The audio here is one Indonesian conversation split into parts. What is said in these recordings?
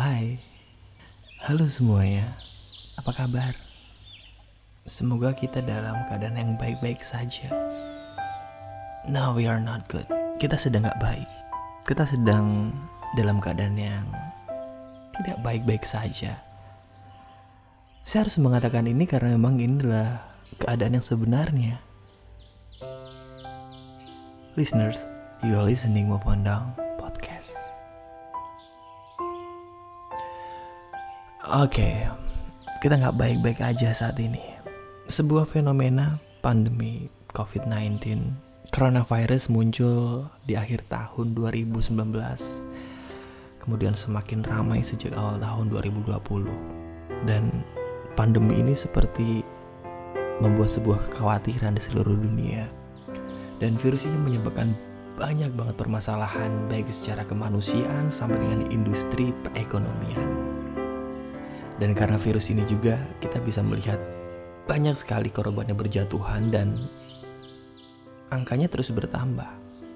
Hai, halo semuanya, apa kabar? Semoga kita dalam keadaan yang baik-baik saja. No, we are not good. Kita sedang gak baik. Kita sedang dalam keadaan yang tidak baik-baik saja. Saya harus mengatakan ini karena memang ini adalah keadaan yang sebenarnya. Listeners, you are listening Mopondang Oke, kita nggak baik-baik aja saat ini. Sebuah fenomena pandemi COVID-19, coronavirus muncul di akhir tahun 2019. Kemudian semakin ramai sejak awal tahun 2020. Dan pandemi ini seperti membuat sebuah kekhawatiran di seluruh dunia. Dan virus ini menyebabkan banyak banget permasalahan baik secara kemanusiaan sampai dengan industri perekonomian. Dan karena virus ini juga kita bisa melihat banyak sekali korban yang berjatuhan dan angkanya terus bertambah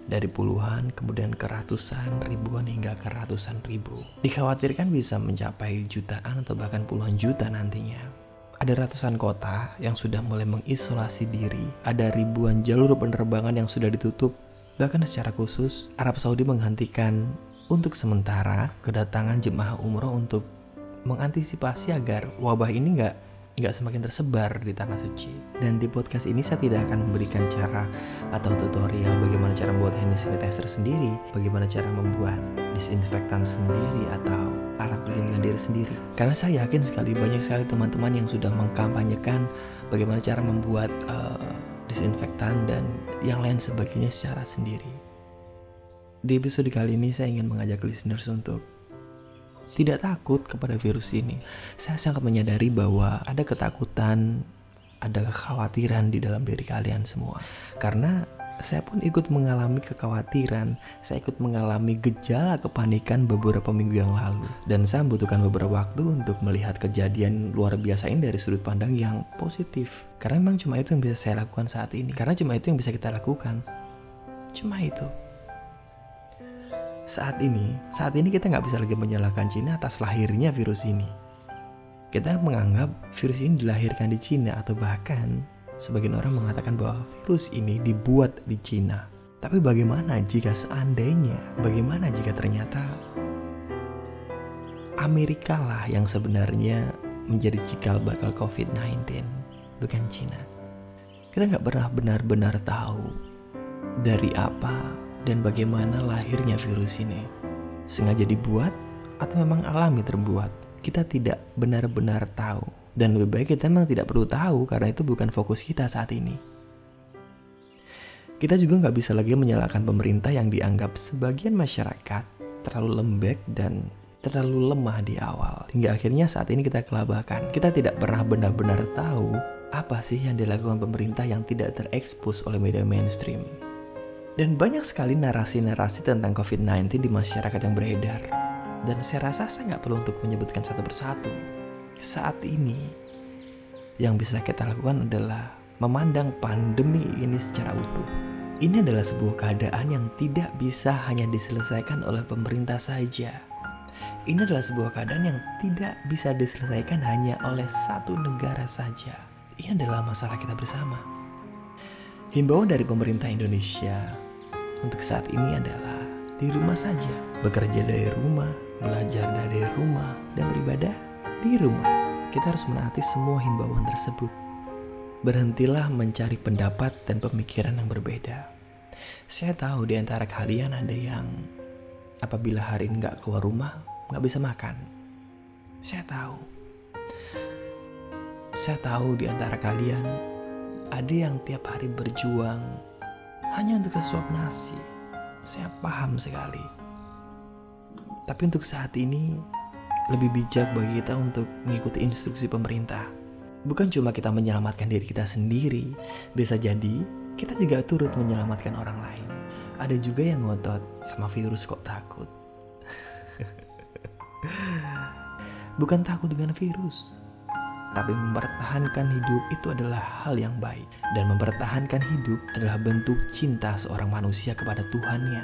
dari puluhan kemudian ke ratusan ribuan hingga ke ratusan ribu. Dikhawatirkan bisa mencapai jutaan atau bahkan puluhan juta nantinya. Ada ratusan kota yang sudah mulai mengisolasi diri, ada ribuan jalur penerbangan yang sudah ditutup. Bahkan secara khusus, Arab Saudi menghentikan untuk sementara kedatangan jemaah umroh untuk mengantisipasi agar wabah ini nggak nggak semakin tersebar di tanah suci. Dan di podcast ini saya tidak akan memberikan cara atau tutorial bagaimana cara membuat hand sanitizer sendiri, bagaimana cara membuat disinfektan sendiri atau alat pelindungan diri sendiri. Karena saya yakin sekali banyak sekali teman-teman yang sudah mengkampanyekan bagaimana cara membuat uh, disinfektan dan yang lain sebagainya secara sendiri. Di episode kali ini saya ingin mengajak listeners untuk tidak takut kepada virus ini. Saya sangat menyadari bahwa ada ketakutan, ada kekhawatiran di dalam diri kalian semua. Karena saya pun ikut mengalami kekhawatiran, saya ikut mengalami gejala kepanikan beberapa minggu yang lalu. Dan saya membutuhkan beberapa waktu untuk melihat kejadian luar biasa ini dari sudut pandang yang positif. Karena memang cuma itu yang bisa saya lakukan saat ini. Karena cuma itu yang bisa kita lakukan. Cuma itu saat ini, saat ini kita nggak bisa lagi menyalahkan Cina atas lahirnya virus ini. Kita menganggap virus ini dilahirkan di Cina atau bahkan sebagian orang mengatakan bahwa virus ini dibuat di Cina. Tapi bagaimana jika seandainya, bagaimana jika ternyata Amerika lah yang sebenarnya menjadi cikal bakal COVID-19, bukan Cina. Kita nggak pernah benar-benar tahu dari apa dan bagaimana lahirnya virus ini. Sengaja dibuat atau memang alami terbuat? Kita tidak benar-benar tahu. Dan lebih baik kita memang tidak perlu tahu karena itu bukan fokus kita saat ini. Kita juga nggak bisa lagi menyalahkan pemerintah yang dianggap sebagian masyarakat terlalu lembek dan terlalu lemah di awal. Hingga akhirnya saat ini kita kelabakan. Kita tidak pernah benar-benar tahu apa sih yang dilakukan pemerintah yang tidak terekspos oleh media mainstream. Dan banyak sekali narasi-narasi tentang COVID-19 di masyarakat yang beredar. Dan saya rasa saya nggak perlu untuk menyebutkan satu persatu. Saat ini, yang bisa kita lakukan adalah memandang pandemi ini secara utuh. Ini adalah sebuah keadaan yang tidak bisa hanya diselesaikan oleh pemerintah saja. Ini adalah sebuah keadaan yang tidak bisa diselesaikan hanya oleh satu negara saja. Ini adalah masalah kita bersama. Himbauan dari pemerintah Indonesia untuk saat ini adalah di rumah saja, bekerja dari rumah, belajar dari rumah, dan beribadah di rumah. Kita harus menaati semua himbauan tersebut. Berhentilah mencari pendapat dan pemikiran yang berbeda. Saya tahu di antara kalian ada yang apabila hari ini nggak keluar rumah, nggak bisa makan. Saya tahu. Saya tahu di antara kalian ada yang tiap hari berjuang hanya untuk sesuap nasi. Saya paham sekali. Tapi untuk saat ini, lebih bijak bagi kita untuk mengikuti instruksi pemerintah. Bukan cuma kita menyelamatkan diri kita sendiri, bisa jadi kita juga turut menyelamatkan orang lain. Ada juga yang ngotot sama virus kok takut. Bukan takut dengan virus, tapi mempertahankan hidup itu adalah hal yang baik. Dan mempertahankan hidup adalah bentuk cinta seorang manusia kepada Tuhannya.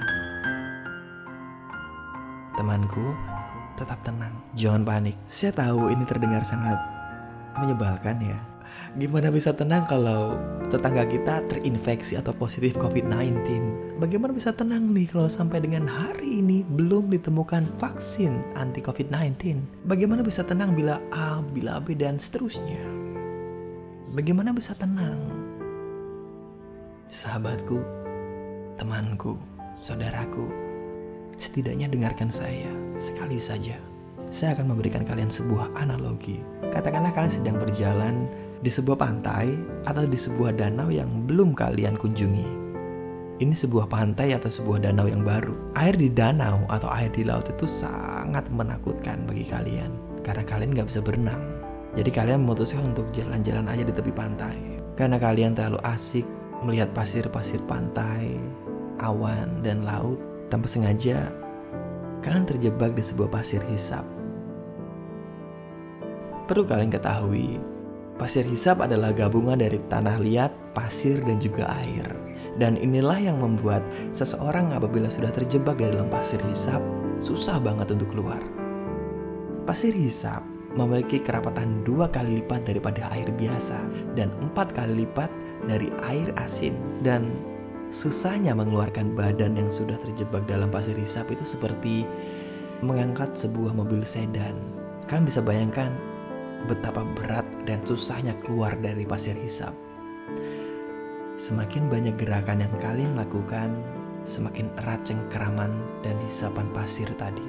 Temanku, tetap tenang, jangan panik. Saya tahu ini terdengar sangat menyebalkan ya. Gimana bisa tenang kalau tetangga kita terinfeksi atau positif COVID-19? Bagaimana bisa tenang nih kalau sampai dengan hari ini belum ditemukan vaksin anti COVID-19? Bagaimana bisa tenang bila A, bila B, dan seterusnya? Bagaimana bisa tenang? Sahabatku, temanku, saudaraku, setidaknya dengarkan saya sekali saja. Saya akan memberikan kalian sebuah analogi. Katakanlah kalian sedang berjalan di sebuah pantai atau di sebuah danau yang belum kalian kunjungi. Ini sebuah pantai atau sebuah danau yang baru. Air di danau atau air di laut itu sangat menakutkan bagi kalian karena kalian nggak bisa berenang. Jadi kalian memutuskan untuk jalan-jalan aja di tepi pantai karena kalian terlalu asik melihat pasir-pasir pantai, awan, dan laut. Tanpa sengaja, kalian terjebak di sebuah pasir hisap. Perlu kalian ketahui, Pasir hisap adalah gabungan dari tanah liat, pasir, dan juga air. Dan inilah yang membuat seseorang apabila sudah terjebak di dalam pasir hisap, susah banget untuk keluar. Pasir hisap memiliki kerapatan dua kali lipat daripada air biasa dan empat kali lipat dari air asin. Dan susahnya mengeluarkan badan yang sudah terjebak dalam pasir hisap itu seperti mengangkat sebuah mobil sedan. Kalian bisa bayangkan betapa berat dan susahnya keluar dari pasir hisap. Semakin banyak gerakan yang kalian lakukan, semakin erat cengkeraman dan hisapan pasir tadi.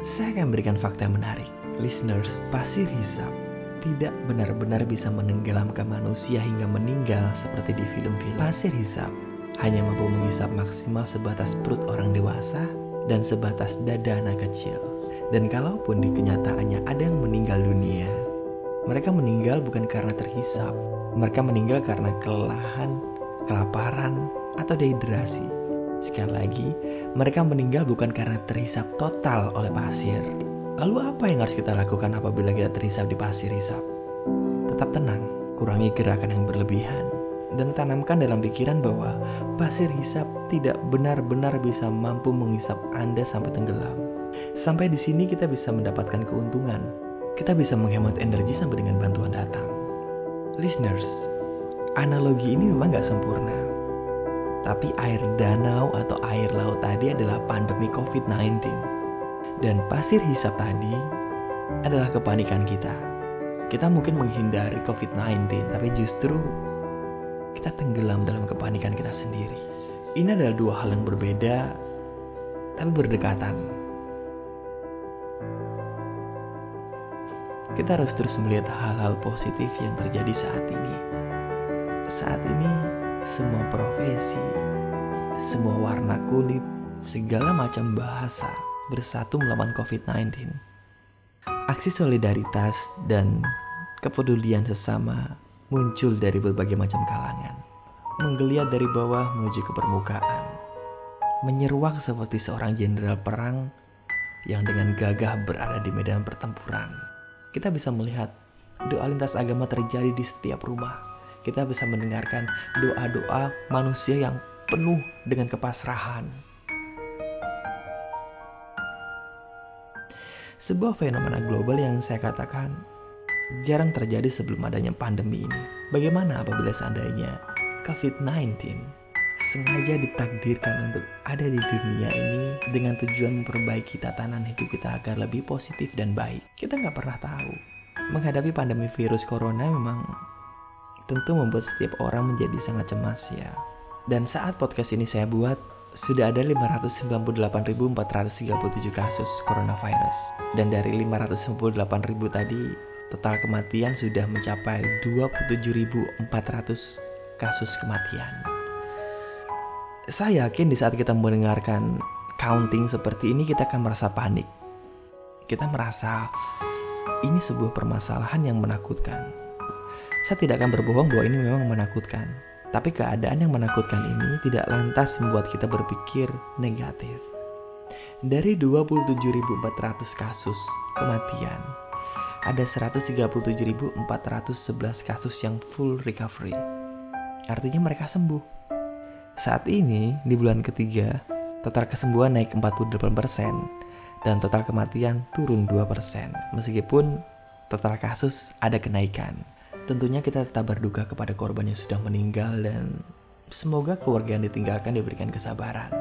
Saya akan berikan fakta menarik. Listeners, pasir hisap tidak benar-benar bisa menenggelamkan manusia hingga meninggal seperti di film-film. Pasir hisap hanya mampu menghisap maksimal sebatas perut orang dewasa dan sebatas dada anak kecil. Dan kalaupun di kenyataannya ada yang meninggal dunia, mereka meninggal bukan karena terhisap. Mereka meninggal karena kelelahan, kelaparan, atau dehidrasi. Sekali lagi, mereka meninggal bukan karena terhisap total oleh pasir. Lalu apa yang harus kita lakukan apabila kita terhisap di pasir hisap? Tetap tenang, kurangi gerakan yang berlebihan, dan tanamkan dalam pikiran bahwa pasir hisap tidak benar-benar bisa mampu menghisap Anda sampai tenggelam. Sampai di sini kita bisa mendapatkan keuntungan. Kita bisa menghemat energi sampai dengan bantuan datang. Listeners, analogi ini memang gak sempurna. Tapi air danau atau air laut tadi adalah pandemi COVID-19. Dan pasir hisap tadi adalah kepanikan kita. Kita mungkin menghindari COVID-19, tapi justru kita tenggelam dalam kepanikan kita sendiri. Ini adalah dua hal yang berbeda, tapi berdekatan. Kita harus terus melihat hal-hal positif yang terjadi saat ini. Saat ini, semua profesi, semua warna kulit, segala macam bahasa bersatu melawan COVID-19. Aksi solidaritas dan kepedulian sesama muncul dari berbagai macam kalangan, menggeliat dari bawah menuju ke permukaan, menyeruak seperti seorang jenderal perang yang dengan gagah berada di medan pertempuran kita bisa melihat doa lintas agama terjadi di setiap rumah. Kita bisa mendengarkan doa-doa manusia yang penuh dengan kepasrahan. Sebuah fenomena global yang saya katakan jarang terjadi sebelum adanya pandemi ini. Bagaimana apabila seandainya COVID-19 sengaja ditakdirkan untuk ada di dunia ini dengan tujuan memperbaiki tatanan hidup kita agar lebih positif dan baik. Kita nggak pernah tahu. Menghadapi pandemi virus corona memang tentu membuat setiap orang menjadi sangat cemas ya. Dan saat podcast ini saya buat, sudah ada 598.437 kasus coronavirus. Dan dari 598.000 tadi, total kematian sudah mencapai 27.400 kasus kematian. Saya yakin di saat kita mendengarkan counting seperti ini kita akan merasa panik. Kita merasa ini sebuah permasalahan yang menakutkan. Saya tidak akan berbohong bahwa ini memang menakutkan. Tapi keadaan yang menakutkan ini tidak lantas membuat kita berpikir negatif. Dari 27.400 kasus kematian, ada 137.411 kasus yang full recovery. Artinya mereka sembuh. Saat ini, di bulan ketiga, total kesembuhan naik 48% dan total kematian turun 2%. Meskipun total kasus ada kenaikan. Tentunya kita tetap berduka kepada korban yang sudah meninggal dan semoga keluarga yang ditinggalkan diberikan kesabaran.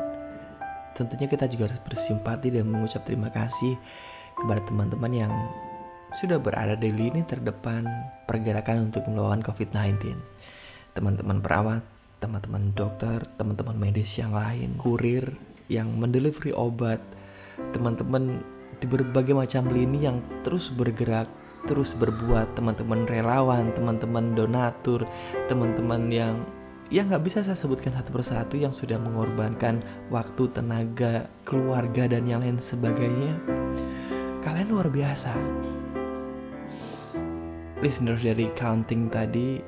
Tentunya kita juga harus bersimpati dan mengucap terima kasih kepada teman-teman yang sudah berada di lini terdepan pergerakan untuk melawan COVID-19. Teman-teman perawat, teman-teman dokter, teman-teman medis yang lain, kurir yang mendelivery obat, teman-teman di berbagai macam lini yang terus bergerak, terus berbuat, teman-teman relawan, teman-teman donatur, teman-teman yang ya nggak bisa saya sebutkan satu persatu yang sudah mengorbankan waktu, tenaga, keluarga dan yang lain sebagainya. Kalian luar biasa listener dari counting tadi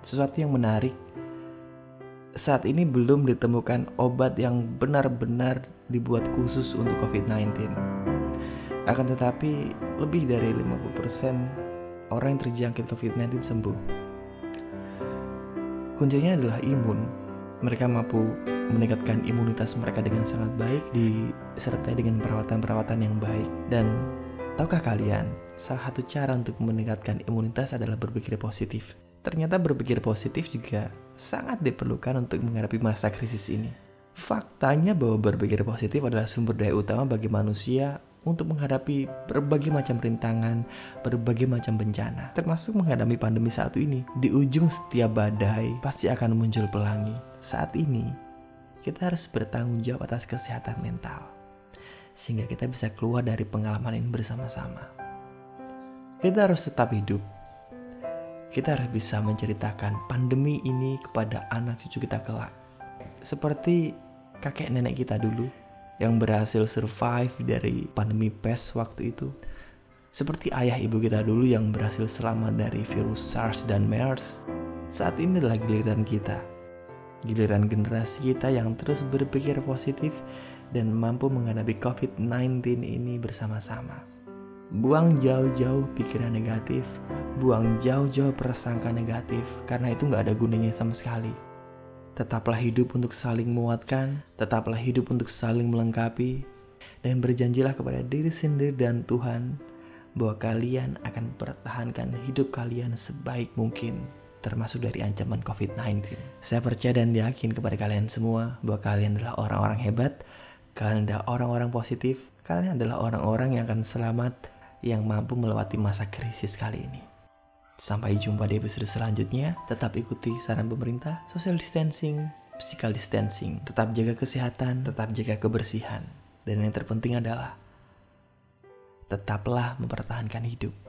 sesuatu yang menarik saat ini belum ditemukan obat yang benar-benar dibuat khusus untuk COVID-19 akan tetapi lebih dari 50% orang yang terjangkit COVID-19 sembuh. Kuncinya adalah imun. Mereka mampu meningkatkan imunitas mereka dengan sangat baik disertai dengan perawatan-perawatan yang baik. Dan tahukah kalian salah satu cara untuk meningkatkan imunitas adalah berpikir positif. Ternyata berpikir positif juga sangat diperlukan untuk menghadapi masa krisis ini. Faktanya bahwa berpikir positif adalah sumber daya utama bagi manusia untuk menghadapi berbagai macam rintangan, berbagai macam bencana, termasuk menghadapi pandemi saat ini. Di ujung setiap badai pasti akan muncul pelangi. Saat ini, kita harus bertanggung jawab atas kesehatan mental, sehingga kita bisa keluar dari pengalaman ini bersama-sama. Kita harus tetap hidup. Kita harus bisa menceritakan pandemi ini kepada anak cucu kita kelak. Seperti kakek nenek kita dulu yang berhasil survive dari pandemi pes waktu itu. Seperti ayah ibu kita dulu yang berhasil selamat dari virus SARS dan MERS. Saat ini adalah giliran kita. Giliran generasi kita yang terus berpikir positif dan mampu menghadapi COVID-19 ini bersama-sama. Buang jauh-jauh pikiran negatif, buang jauh-jauh prasangka negatif, karena itu nggak ada gunanya sama sekali. Tetaplah hidup untuk saling menguatkan, tetaplah hidup untuk saling melengkapi, dan berjanjilah kepada diri sendiri dan Tuhan bahwa kalian akan mempertahankan hidup kalian sebaik mungkin termasuk dari ancaman COVID-19. Saya percaya dan yakin kepada kalian semua bahwa kalian adalah orang-orang hebat, kalian adalah orang-orang positif, kalian adalah orang-orang yang akan selamat yang mampu melewati masa krisis kali ini. Sampai jumpa di episode selanjutnya. Tetap ikuti saran pemerintah, social distancing, physical distancing. Tetap jaga kesehatan, tetap jaga kebersihan. Dan yang terpenting adalah tetaplah mempertahankan hidup.